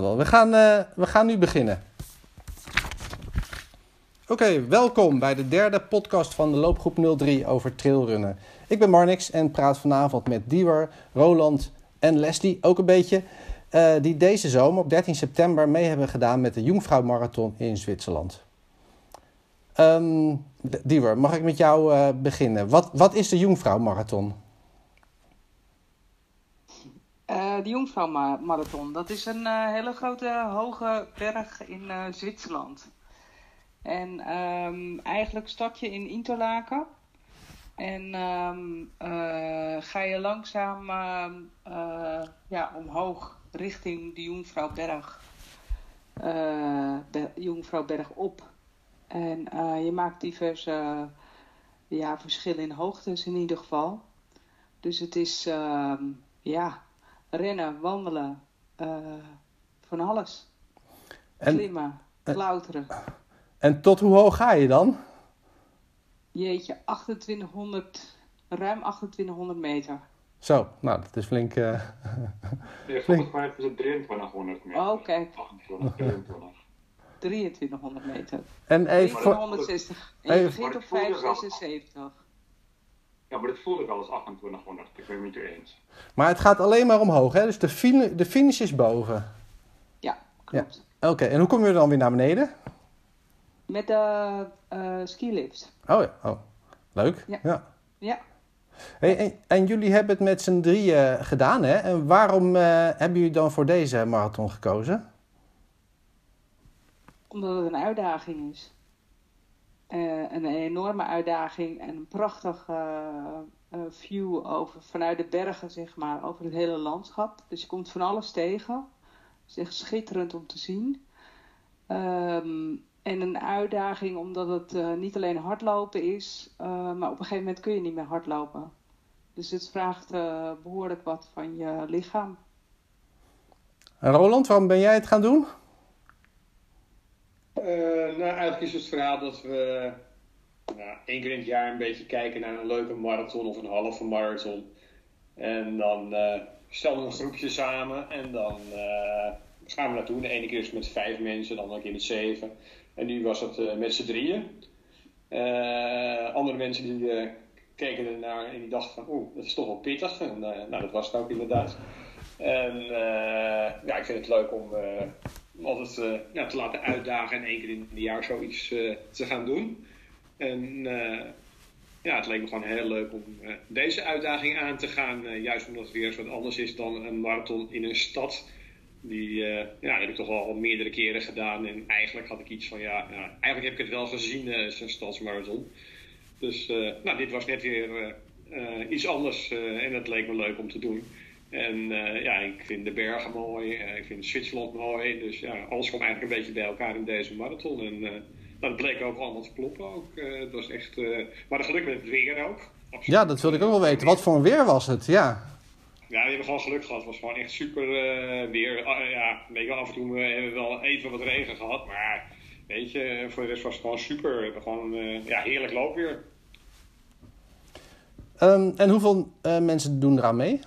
We gaan, uh, we gaan nu beginnen. Oké, welkom bij de derde podcast van de Loopgroep 03 over trailrunnen. Ik ben Marnix en praat vanavond met Diewer, Roland en Leslie ook een beetje. Uh, die deze zomer op 13 september mee hebben gedaan met de Jungfrau Marathon in Zwitserland. Um, Diewer, mag ik met jou uh, beginnen? Wat, wat is de Jungfrau Marathon? Uh, de Jungfrau Marathon, dat is een uh, hele grote hoge berg in uh, Zwitserland. En um, eigenlijk start je in Interlaken. En um, ga je langzaam ja, omhoog richting de Jungfrauberg. de Jungfrauberg op. En je maakt diverse ja, verschillen in hoogtes in ieder geval. Dus het is ja, rennen, wandelen, uh, van alles. En, Klimmen, klauteren. En tot hoe hoog ga je dan? Jeetje, 2800, ruim 2800 meter. Zo, nou, dat is flink. Uh, nee, volgens mij is het 2300 meter. Oh, kijk. 2300 meter. En even. 760. En je begint op 576. Ja, maar dat voelde ik al als 2800. Ik ben het met je eens. Maar het gaat alleen maar omhoog, hè? Dus de, fin de finish is boven. Ja, klopt. Ja. Oké, en hoe kom je dan weer naar beneden? Met de uh, skilift. Oh ja, oh. leuk. Ja. ja. ja. Hey, en, en, jullie hebben het met z'n drieën gedaan, hè? En waarom uh, hebben jullie dan voor deze marathon gekozen? Omdat het een uitdaging is. Uh, een enorme uitdaging en een prachtige uh, view over, vanuit de bergen, zeg maar, over het hele landschap. Dus je komt van alles tegen. Het is echt schitterend om te zien. Um, en een uitdaging omdat het niet alleen hardlopen is, maar op een gegeven moment kun je niet meer hardlopen. Dus het vraagt behoorlijk wat van je lichaam. Roland, waarom ben jij het gaan doen? Uh, nou, eigenlijk is het verhaal dat we nou, één keer in het jaar een beetje kijken naar een leuke marathon of een halve marathon. En dan uh, stellen we een groepje samen en dan uh, gaan we naartoe. De ene keer is met vijf mensen, de andere keer met zeven. En nu was het met z'n drieën. andere mensen die keken ernaar en die dachten van, oeh, dat is toch wel pittig. En nou, dat was het ook inderdaad. En ja, ik vind het leuk om om altijd uh, te laten uitdagen en één keer in een jaar zoiets uh, te gaan doen. En uh, ja, het leek me gewoon heel leuk om deze uitdaging aan te gaan. juist omdat het weer eens wat anders is dan een marathon in een stad. Die ja, heb ik toch al meerdere keren gedaan. En eigenlijk had ik iets van, ja, ja eigenlijk heb ik het wel gezien, zo'n stadsmarathon. Dus nou, dit was net weer iets anders en het leek me leuk om te doen. En uh, ja, ik vind de bergen mooi, uh, ik vind Zwitserland mooi. Dus ja, alles komt eigenlijk een beetje bij elkaar in deze marathon. En uh, dat bleek ook allemaal te kloppen ook. het was echt, maar geluk met het weer ook. Absoluut. Ja, dat wilde ik ook wel weten. Wat voor een weer was het? Ja. Ja, we hebben gewoon geluk gehad. Het was gewoon echt super weer. ja, weet je, af en toe hebben we wel even wat regen gehad. Maar weet je, voor de rest was het gewoon super. We hebben gewoon ja, heerlijk loopweer. Um, en hoeveel mensen doen eraan mee?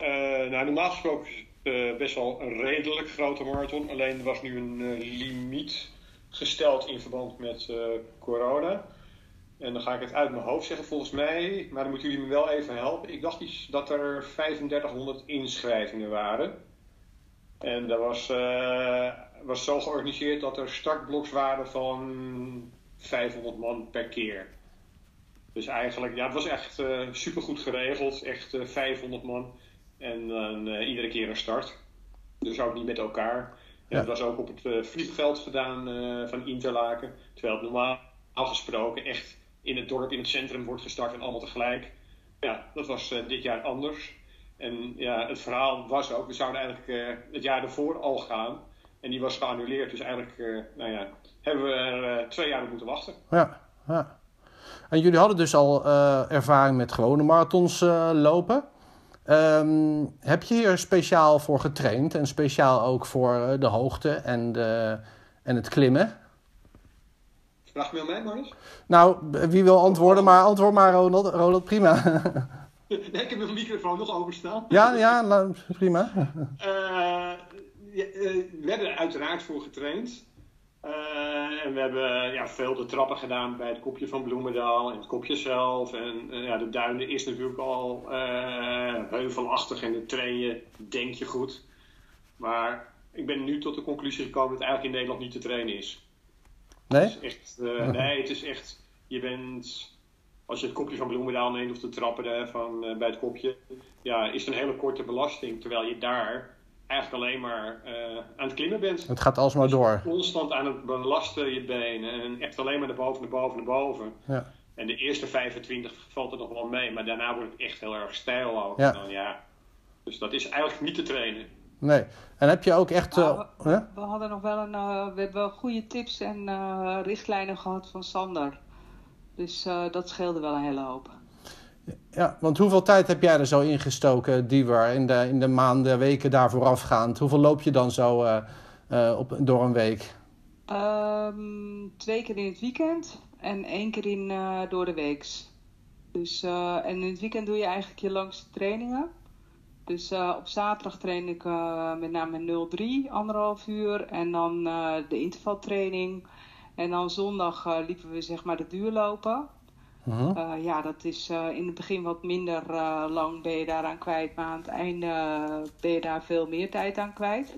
Uh, nou, normaal gesproken uh, best wel een redelijk grote marathon. Alleen er was nu een uh, limiet gesteld in verband met corona. En dan ga ik het uit mijn hoofd zeggen volgens mij. Maar dan moeten jullie me wel even helpen. Ik dacht iets dat er 3500 inschrijvingen waren. En dat was, was zo georganiseerd dat er startbloks waren van 500 man per keer. Dus eigenlijk, ja, het was echt super goed geregeld. Echt 500 man. En dan uh, iedere keer een start. Dus ook niet met elkaar. Ja. Dat was ook op het uh, vliegveld gedaan uh, van Interlaken. Terwijl het normaal gesproken echt in het dorp, in het centrum wordt gestart en allemaal tegelijk. Ja, dat was dit jaar anders. En ja, het verhaal was ook, we zouden eigenlijk het jaar ervoor al gaan. En die was geannuleerd. Dus eigenlijk, nou ja, hebben we er twee jaar op moeten wachten. Ja, ja. En jullie hadden dus al ervaring met gewone marathons lopen. Um, heb je hier speciaal voor getraind en speciaal ook voor eh, de hoogte en, de, en het klimmen? Vraag me aan mij, Marnus? Nou, wie wil antwoorden, maar antwoord maar, Ronald. Ronald, prima. nee, ik heb mijn microfoon nog overstaan. Ja, ja, prima. Uh, ja, werden er uiteraard voor getraind. Eh, en we hebben ja, veel de trappen gedaan bij het kopje van Bloemendaal en het kopje zelf. En eh, ja, de duinen is natuurlijk al eh, heuvelachtig en de trainen denk je goed. Maar ik ben nu tot de conclusie gekomen dat het eigenlijk in Nederland niet te trainen is. Nee? Het is echt, nee, het is echt. Je bent. Als je het kopje van Bloemendaal neemt of de trappen bij het kopje. Ja, is het een hele korte belasting. Terwijl je daar eigenlijk alleen maar eh, aan het klimmen bent. Het gaat alsmaar door. Constant aan het belasten je benen. En echt alleen maar naar boven, naar boven, naar boven. Ja. En de eerste 25 valt er nog wel mee. Maar daarna wordt het echt heel erg stijl ook. Ja. Dan, ja. Dus dat is eigenlijk niet te trainen. Nee. En heb je ook echt... eh, hè? We hadden nog wel een, eh, we hebben goede tips en eh, richtlijnen gehad van Sander. Dus eh, dat scheelde wel een hele hoop. Ja, want hoeveel tijd heb jij er zo ingestoken, Diewer, in de, in de maanden, weken daar voorafgaand? Hoeveel loop je dan zo eh, eh, op, door een week? Ehm, twee keer in het weekend en één keer in, eh, door de weeks. Dus, en in het weekend doe je eigenlijk je langste trainingen. Dus op zaterdag train ik met name 0-3, anderhalf uur. En dan de intervaltraining. En dan zondag liepen we zeg maar de duurlopen. Mhm. Eh, ja, dat is eh, in het begin wat minder eh, lang ben je daaraan kwijt. Maar aan het einde ben je daar veel meer tijd aan kwijt.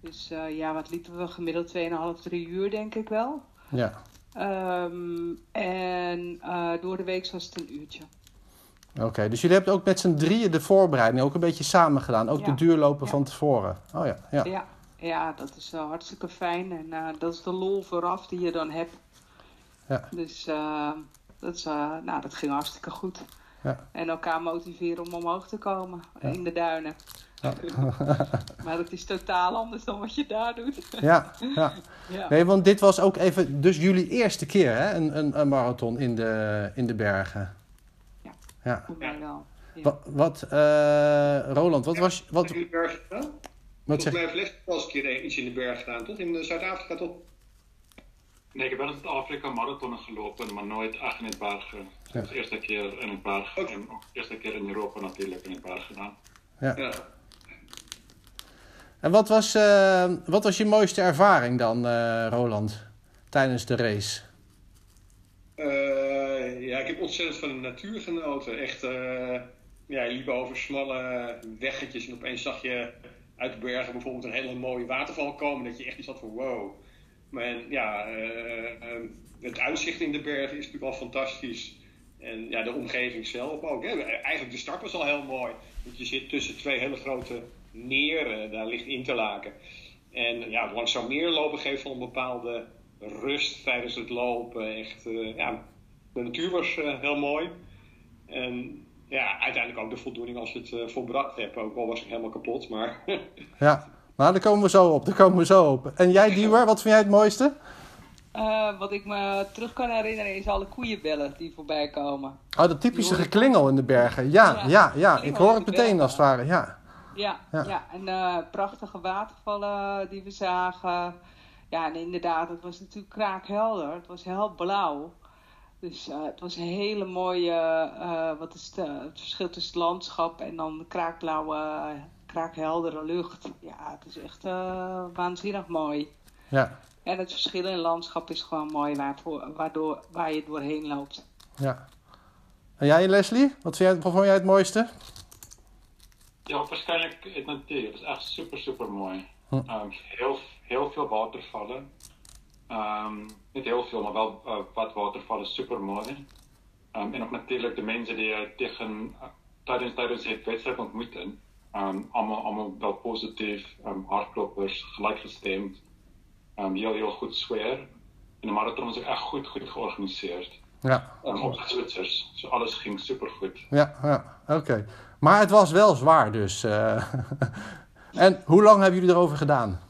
Dus ja, wat liepen we? Gemiddeld 2,5, 3 uur denk ik wel. Ja. Ehm, en door de week was het een uurtje. Oké, dus jullie hebben ook met z'n drieën de voorbereiding ook een beetje samen gedaan. Ook Ja. de duurlopen Ja. van tevoren. Oh ja, ja. Ja, ja dat is hartstikke fijn. En dat is de lol vooraf die je dan hebt. Ja. Dus eh, dat, is, eh, nou, dat ging hartstikke goed. Ja. En elkaar motiveren om omhoog te komen Ja. in de duinen. Ja. maar dat is totaal anders dan wat je daar doet. ja, ja. ja. Nee, want dit was ook even dus jullie eerste keer, hè? Een, een, een marathon in de, in de bergen. Ja. Ja. Voor mij wel. Ja. Wat, wat eh, Roland, wat was... Wat, in de berg gedaan? wat Volgens zeg mij heeft wel eens een keer iets in de berg gedaan, toch? In Zuid-Afrika toch? Nee, ik heb wel in Zuid-Afrika marathonnen gelopen, maar nooit echt in het bergen. Ja. Dus de eerste keer in het berg en ook de eerste keer in Europa natuurlijk in het berg gedaan. Ja. En wat was, eh, wat was je mooiste ervaring dan, eh, Roland, tijdens de race? Eh, ja, ik heb ontzettend van de natuur genoten. Echt, eh, ja, je liep over smalle weggetjes en opeens zag je uit de bergen bijvoorbeeld een hele mooie waterval komen. Dat je echt iets had van wow. Maar ja, eh, eh, het uitzicht in de bergen is natuurlijk al fantastisch. En ja, de omgeving zelf ook. Hè. Eigenlijk de start was al heel mooi. Want je zit tussen twee hele grote meren, daar ligt Interlaken. En ja, langs zo'n meer lopen geeft wel een bepaalde rust tijdens het lopen. Echt, eh, ja, de natuur was eh, heel mooi. En ja, uiteindelijk ook de voldoening als je het volbracht hebt. Ook al was ik helemaal kapot, maar Ja, nou, daar komen we zo op. Daar komen we zo op. En jij, Diewer, wat vind jij het mooiste? Eh, wat ik me terug kan herinneren is alle koeienbellen die voorbij komen. Oh, dat typische geklingel in de bergen. Ja, Ja, ja, ja. Ik hoor het meteen als het ware. Ja, Ja, Ja. ja. en eh, prachtige watervallen die we zagen. Ja, en inderdaad, het was natuurlijk kraakhelder. Het was heel blauw. Dus eh, het was een hele mooie, wat is de, het verschil tussen het landschap en dan de kraakblauwe, kraakheldere lucht. Ja, het is echt eh, waanzinnig mooi. ja, En het verschil in landschap is gewoon mooi waardoor, waardoor, waar je doorheen loopt. ja. En jij, Leslie? Wat, vind jij, wat vond jij het mooiste? Ja, waarschijnlijk het natuur. Het is echt super, super mooi. Hm. Ehm, heel, heel veel watervallen. Ehm, niet heel veel, maar wel eh, wat watervallen, super mooi. Ehm, en ook natuurlijk de mensen die je tegen, eh, tijdens, tijdens het wedstrijd ontmoeten. Ehm, allemaal, allemaal wel positief, hardkloppers, gelijkgestemd. Ehm heel, heel goed sfeer. En de marathon was ook echt goed, goed georganiseerd. Ja, Um, ook de Zwitsers. Dus alles ging super goed. ja, ja. Oké. Maar het was wel zwaar dus. eh. en hoe lang hebben jullie erover gedaan?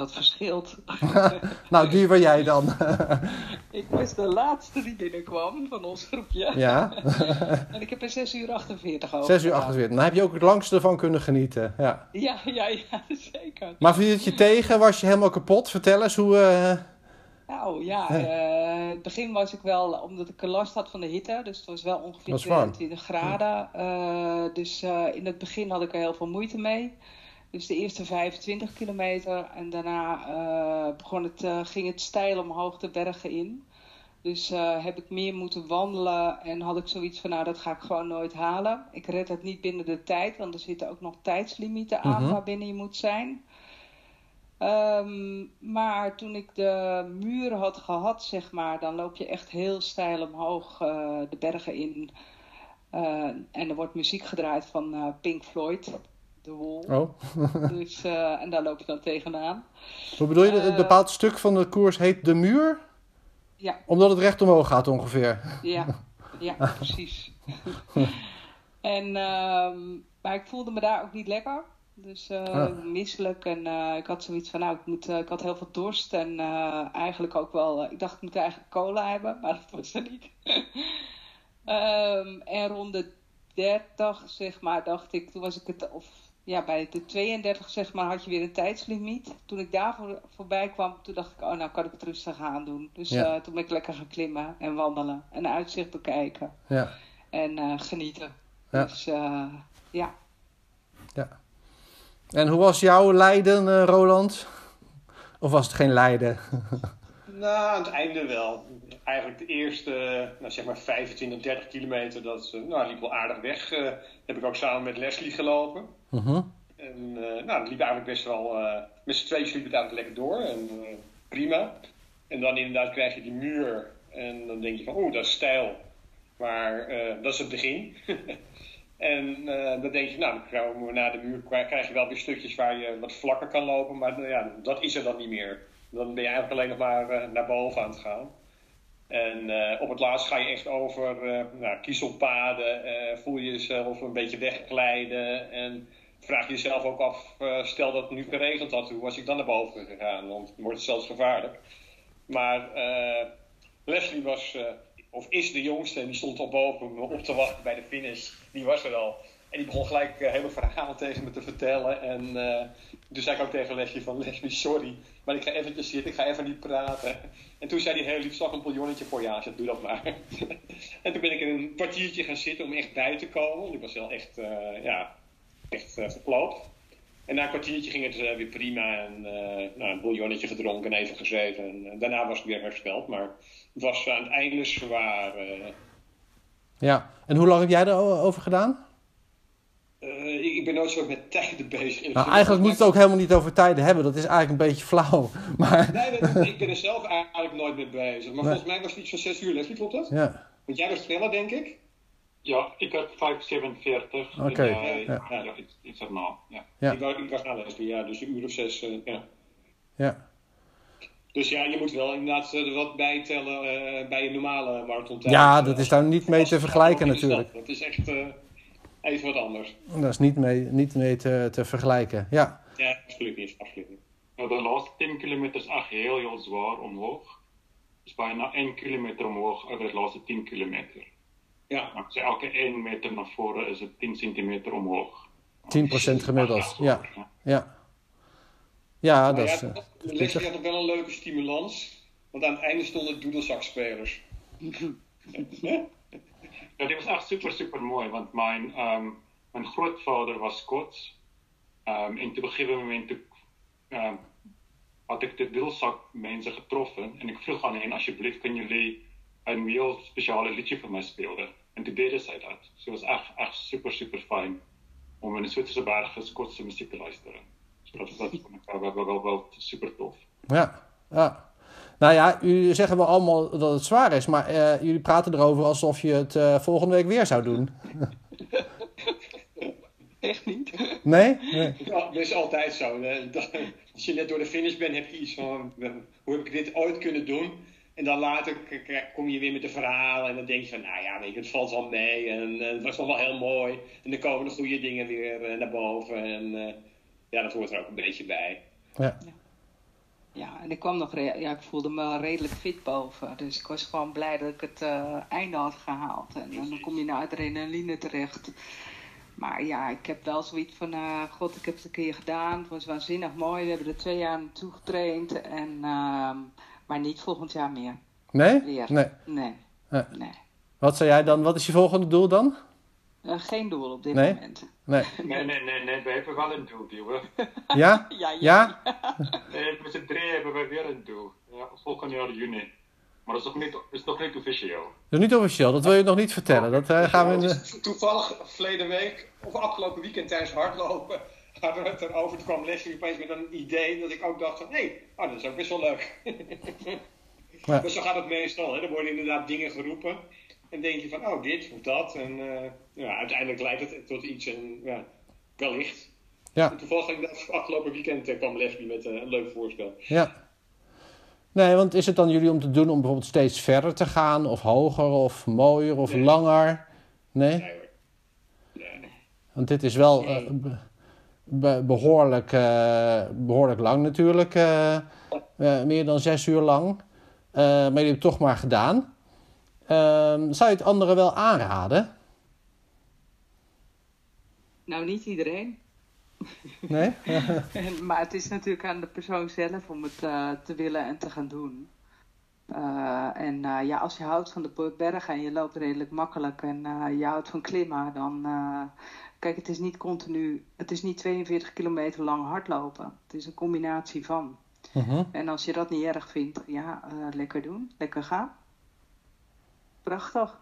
Dat verschilt. Nou, Diewer, jij dan. ik was de laatste die binnenkwam van ons groepje. ja, En ik heb er 6 uur 48 over 6 uur gedaan. 48. Dan heb je ook het langste ervan kunnen genieten. Ja. Ja, ja, ja, zeker. Maar viel het je tegen? Was je helemaal kapot? Vertel eens hoe... eh, Nou ja, in het begin was ik wel, omdat ik last had van de hitte, dus het was wel ongeveer Dat is warm. 22 graden. Eh, dus in het begin had ik er heel veel moeite mee. Dus de eerste 25 kilometer. En daarna eh, begon het, uh, ging het steil omhoog de bergen in. Dus uh, heb ik meer moeten wandelen en had ik zoiets van, nou dat ga ik gewoon nooit halen. Ik red het niet binnen de tijd, want er zitten ook nog tijdslimieten aan Mhm. waarbinnen je moet zijn. Ehm, maar toen ik de muur had gehad, zeg maar, dan loop je echt heel steil omhoog eh, de bergen in. Eh, en er wordt muziek gedraaid van eh, Pink Floyd, The Wall. Oh. Dus, eh, en daar loop je dan tegenaan. Hoe bedoel je? Een Eh, bepaald stuk van de koers heet De Muur? Ja. Omdat het recht omhoog gaat ongeveer. Ja, ja precies. en, ehm, maar ik voelde me daar ook niet lekker. Dus Ah. misselijk en ik had zoiets van, nou, ik, moet, ik had heel veel dorst en eigenlijk ook wel, ik dacht ik moet eigenlijk cola hebben, maar dat was er niet. Ehm, en rond de 30, zeg maar, dacht ik, toen was ik het, of ja, bij de 32, zeg maar, had je weer een tijdslimiet. Toen ik daar voor, voorbij kwam, toen dacht ik, oh, nou kan ik het rustig aan doen. Dus Ja. eh, toen ben ik lekker gaan klimmen en wandelen en uitzicht bekijken Ja. en eh, genieten. Ja. Dus eh, ja. En hoe was jouw lijden, eh, Roland? Of was het geen lijden? Nou, aan het einde wel. Eigenlijk de eerste, nou zeg maar 25, 30 kilometer, dat nou, liep wel aardig weg. Eh, heb ik ook samen met Leslie gelopen. Mhm. En eh, nou, dat liep eigenlijk best wel, eh, met z'n tweeën het eigenlijk lekker door. En eh, prima. En dan inderdaad krijg je die muur. En dan denk je van, oeh, dat is stijl. Maar dat is het begin. en dan denk je, nou, dan naar de muur, krijg je wel weer stukjes waar je wat vlakker kan lopen. Maar nou ja, dat is er dan niet meer. Dan ben je eigenlijk alleen nog maar naar boven aan het gaan. En op het laatst ga je echt over nou, kiezelpaden, voel je jezelf een beetje wegglijden en vraag je jezelf ook af, eh, stel dat het nu geregend had, hoe was ik dan naar boven gegaan? Want dan wordt het zelfs gevaarlijk. Maar eh, Leslie was, eh, of is de jongste en die stond al boven me op te wachten bij de finish. Die was er al. En die begon gelijk hele verhalen tegen me te vertellen. En toen zei ik ook tegen Leslie van, Leslie, sorry, maar ik ga eventjes zitten, ik ga even niet praten. En toen zei hij heel lief, zag een bouillonnetje voor je aan, doe dat maar. en toen ben ik in een kwartiertje gaan zitten om echt bij te komen. Want ik was wel echt, ja, echt uh, verkloopt. En na een kwartiertje ging het uh, weer prima. En uh, nou, een bouillonnetje gedronken en even gezeten. En daarna was ik weer hersteld. Maar het was aan het einde zwaar. eh. Ja, en hoe lang heb jij erover gedaan? Uh, ik, ben nooit zo met tijden bezig. Nou, eigenlijk moet het ook helemaal niet over tijden hebben. Dat is eigenlijk een beetje flauw. Maar... Nee, ik ben er zelf eigenlijk nooit mee bezig. Maar nee. volgens mij was het iets van 6 uur, Leslie, klopt dat? Ja. Want jij was sneller, denk ik? Ja, ik had 5,47. Oké. Okay. Ja. ja. ja, iets, iets erna. Ja. ja. Ik, was, ik was ja, dus een uur of zes. Uh, ja. ja. Dus ja, je moet wel inderdaad er wat bijtellen uh, bij je normale marathontijd. Ja, dat is daar niet mee te vergelijken natuurlijk. Dat is echt uh, even wat anders. Dat is niet mee, niet mee te, te vergelijken, ja. Ja, absoluut niet. Absoluut niet. Nou, de laatste 10 kilometer is echt heel, heel zwaar omhoog. Dus bijna 1 kilometer omhoog over de laatste 10 kilometer. Ja. Elke 1 meter naar voren is het 10 centimeter omhoog. 10% gemiddeld, ja. Ja, ja dat is... Ja, de Leslie had ook wel een leuke stimulans. Want aan het einde stonden doedelzakspelers. ja, die was echt super, super mooi. Want mijn, um, mijn grootvader was Schots. Um, en op een gegeven moment um, had ik de doedelzakmensen getroffen. En ik vroeg aan hen, alsjeblieft, kunnen jullie een heel speciale liedje voor mij spelen? En toen deden zij dat. Dus het was echt, echt super, super fijn om in de Zwitserse bergen Schotse muziek te luisteren. Dus dat, dat vond ik wel, wel, wel, wel super tof. Ja, ja. Nou ja, jullie zeggen wel allemaal dat het zwaar is, maar uh, jullie praten erover alsof je het uh, volgende week weer zou doen. Echt niet? Nee? nee. Ja, dat is altijd zo. Als je net door de finish bent, heb je iets van: hoe heb ik dit ooit kunnen doen? En dan later kom je weer met de verhalen en dan denk je van, nou ja, weet je, het valt wel mee en uh, het was nog wel heel mooi. En dan komen de goede dingen weer uh, naar boven en uh, ja, dat hoort er ook een beetje bij. Ja. ja. Ja, en ik kwam nog, ja, ik voelde me redelijk fit boven. Dus ik was gewoon blij dat ik het einde had gehaald. En, en, dan kom je naar adrenaline terecht. Maar ja, ik heb wel zoiets van, god, ik heb het een keer gedaan. Het was waanzinnig mooi. We hebben er twee jaar naartoe getraind en... maar niet volgend jaar meer. Nee? Weer. Nee. Nee. nee. nee. Wat zei jij dan? Wat is je volgende doel dan? Uh, geen doel op dit Nee? moment. Nee. Nee, nee, nee, nee, we hebben wel een doel, Diewe. Ja? Ja, Ja? Nee, met z'n drieën hebben we weer een doel. Ja, volgend jaar juni. Maar dat is nog niet, is nog niet officieel. Dat is niet officieel, dat wil je nog niet vertellen. Dat eh, gaan we in de... Toevallig verleden week, of afgelopen weekend tijdens hardlopen, het erover. Toen kwam Leslie opeens met een idee dat ik ook dacht van, hé, hey, oh, dat is ook best wel leuk. Ja. Dus zo gaat het meestal. Hè? Er worden inderdaad dingen geroepen. En denk je van, oh, dit of dat. En eh, ja, uiteindelijk leidt het tot iets en ja, wellicht. Ja. En toevallig inderdaad afgelopen weekend eh, kwam Leslie met eh, een leuk voorstel. Ja. Nee, want is het dan jullie om te doen om bijvoorbeeld steeds verder te gaan? Of hoger, of mooier, of Nee. langer? Nee? Nee. Nee. Want dit is wel be- behoorlijk, eh, behoorlijk lang natuurlijk. eh, eh, meer dan zes uur lang. Maar jullie hebben het toch maar gedaan. Ehm, zou je het anderen wel aanraden? Nou, niet iedereen. Nee? Maar het is natuurlijk aan de persoon zelf om het te willen en te gaan doen. En ja, als je houdt van de bergen en je loopt redelijk makkelijk en je houdt van klimmen, dan. Kijk, het is niet continu. Het is niet 42 kilometer lang hardlopen. Het is een combinatie van. Mhm. En als je dat niet erg vindt, ja, eh, lekker doen, lekker gaan. Prachtig.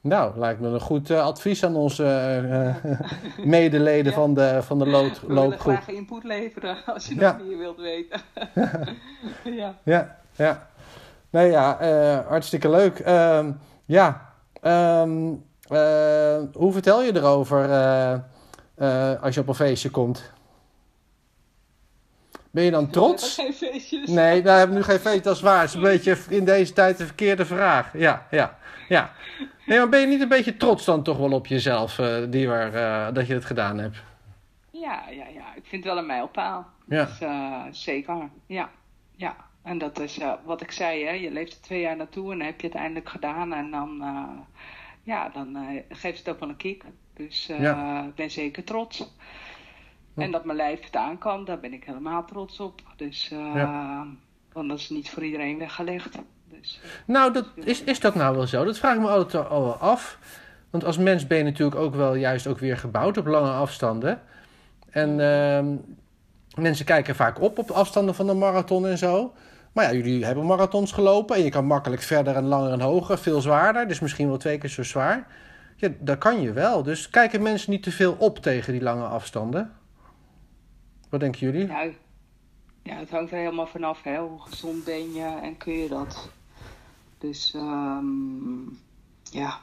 Nou, lijkt me een goed eh, advies aan onze eh, medeleden Ja. van de, van de loop, We willen loopgroep. graag input leveren als je Ja. nog meer wilt weten. ja. Ja, ja. Nee, ja, hartstikke leuk. Ehm, ja, ehm, eh, hoe vertel je erover eh, eh, als je op een feestje komt? Ben je dan trots? We hebben geen feestjes. Nee, we hebben nu geen feestje, dat is waar. Het is een beetje in deze tijd de verkeerde vraag. Ja, ja, ja. Nee, maar ben je niet een beetje trots dan toch wel op jezelf, eh die waar, eh, dat je het gedaan hebt? Ja, ja, ja. Ik vind het wel een mijlpaal. Ja. Dus, eh, zeker. Ja, ja. En dat is eh, wat ik zei, hè. Je leeft er twee jaar naartoe en dan heb je het eindelijk gedaan. En dan, eh, ja, dan eh, geeft het ook wel een kick. Dus eh, Ja. ik ben zeker trots. Ja. En dat mijn lijf het aan kan, daar ben ik helemaal trots op. Dus, eh, Ja. want dat is niet voor iedereen weggelegd. Dus, Nou, dat, is, is dat nou wel zo? Dat vraag ik me altijd al wel af. Want als mens ben je natuurlijk ook wel juist ook weer gebouwd op lange afstanden. En ehm, mensen kijken vaak op op afstanden van de marathon en zo. Maar ja, jullie hebben marathons gelopen en je kan makkelijk verder en langer en hoger, veel zwaarder. Dus misschien wel twee keer zo zwaar. Ja, dat kan je wel. Dus kijken mensen niet te veel op tegen die lange afstanden? Wat denken jullie? Ja, ja, het hangt er helemaal vanaf, hè. Hoe gezond ben je en kun je dat? Dus, ehm, ja.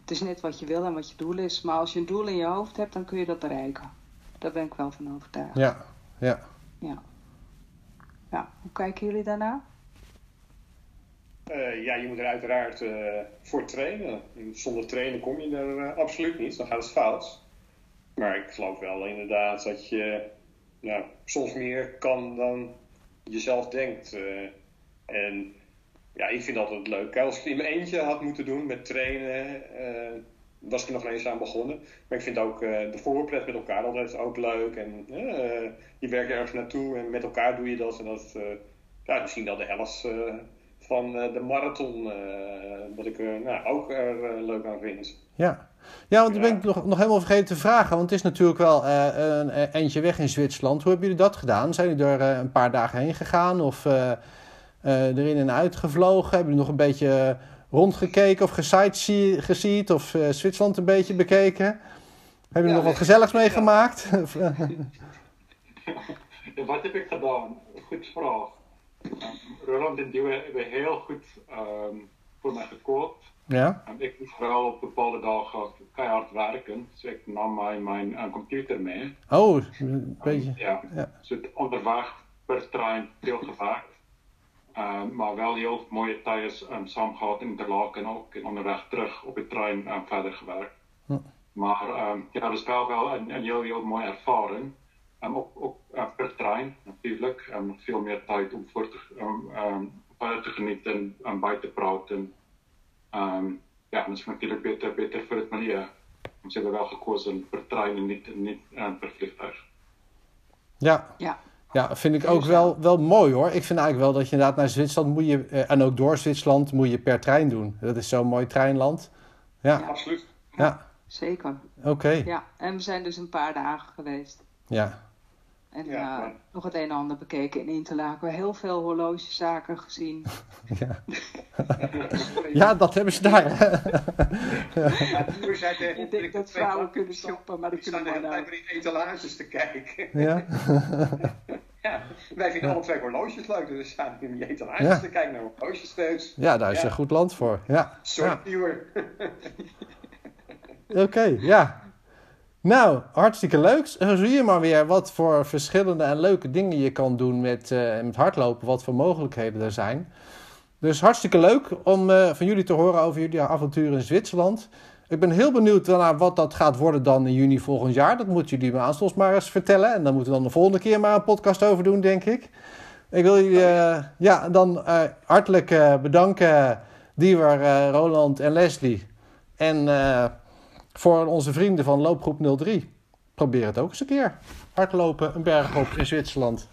Het is net wat je wil en wat je doel is. Maar als je een doel in je hoofd hebt, dan kun je dat bereiken. Daar ben ik wel van overtuigd. Ja, ja. Ja. Ja, hoe kijken jullie daarna? Eh, ja, je moet er uiteraard eh, voor trainen. En Zonder trainen kom je er eh, absoluut niet, dan gaat het fout. Maar ik geloof wel inderdaad dat je nou, soms meer kan dan je zelf denkt. en ja, ik vind altijd leuk. Als ik het in mijn eentje had moeten doen met trainen, was ik er nog eens aan begonnen. Maar ik vind ook eh, de voorpret met elkaar altijd ook leuk. En eh, je werkt ergens naartoe en met elkaar doe je dat. En dat eh, ja, misschien wel de helft van de marathon, wat ik er nou, ook er leuk aan vind. Ja. Ja, want dan ben ik nog, nog helemaal vergeten te vragen. Want het is natuurlijk wel een eindje weg in Zwitserland. Hoe hebben jullie dat gedaan? Zijn jullie er een paar dagen heen gegaan? Of erin en uit gevlogen? Hebben jullie nog een beetje rondgekeken of geziet? Of eh, Zwitserland een beetje bekeken? Jullie Ja, nog wat gezelligs meegemaakt? Ja, Wat heb ik gedaan? Goed vraag. Um, Roland en Diewe hebben heel goed ehm, voor mij gekookt. ja? Um, ik moest vooral op bepaalde dagen keihard werken. Dus ik nam mijn, mijn eh, computer mee. Oh, een beetje. Ja, Ja. dus het onderweg per trein veel gewerkt. Um, maar wel heel mooie tijden um, samen gehad in Interlaken ook. En onderweg terug op de trein um, verder gewerkt. Hm. Maar um, ja, dat is wel, wel een, een heel, heel mooie ervaring. Um, ook ook uh, per trein natuurlijk. Um, veel meer tijd om voor te, um, um, verder te genieten en bij te praten. Um, ja, dat is natuurlijk beter, beter voor het milieu. Ze hebben wel gekozen per trein en niet, niet um, per vliegtuig. Ja. Ja. Ja, vind ik ook wel, wel mooi hoor. Ik vind eigenlijk wel dat je inderdaad naar Zwitserland moet je, eh, en ook door Zwitserland moet je per trein doen. Dat is zo'n mooi treinland. Ja, Absoluut. ja, Zeker. oké. Ja, en we zijn dus een paar dagen geweest. Ja, En Ja, eh, maar- nog het een en ander bekeken in Interlaken. Heel veel horlogezaken gezien. ja. ja, dat hebben ze daar. Ja, die tegen Ik denk dat vrouwen kunnen shoppen, maar dat Ik sta de hele tijd die etalages te kijken. ja, Ja, wij vinden alle twee horloges leuk, dus we staan in die etalages Ja. te kijken naar horloges steeds. ja, daar is Ja. een goed land voor. Ja, viewer. oké, ja. Nou, hartstikke leuk. Zo zie je maar weer wat voor verschillende en leuke dingen je kan doen met, eh, met hardlopen. Wat voor mogelijkheden er zijn. Dus hartstikke leuk om eh, van jullie te horen over jullie avonturen in Zwitserland. Ik ben heel benieuwd naar wat dat gaat worden dan in juni volgend jaar. Dat moeten jullie me aanstonds maar eens vertellen. En dan moeten we dan de volgende keer maar een podcast over doen, denk ik. Ik wil jullie eh, ja, dan hartelijk bedanken, Diewer, Roland en Leslie. En voor onze vrienden van Loopgroep 03. Probeer het ook eens een keer. Hardlopen, een berg op in Zwitserland.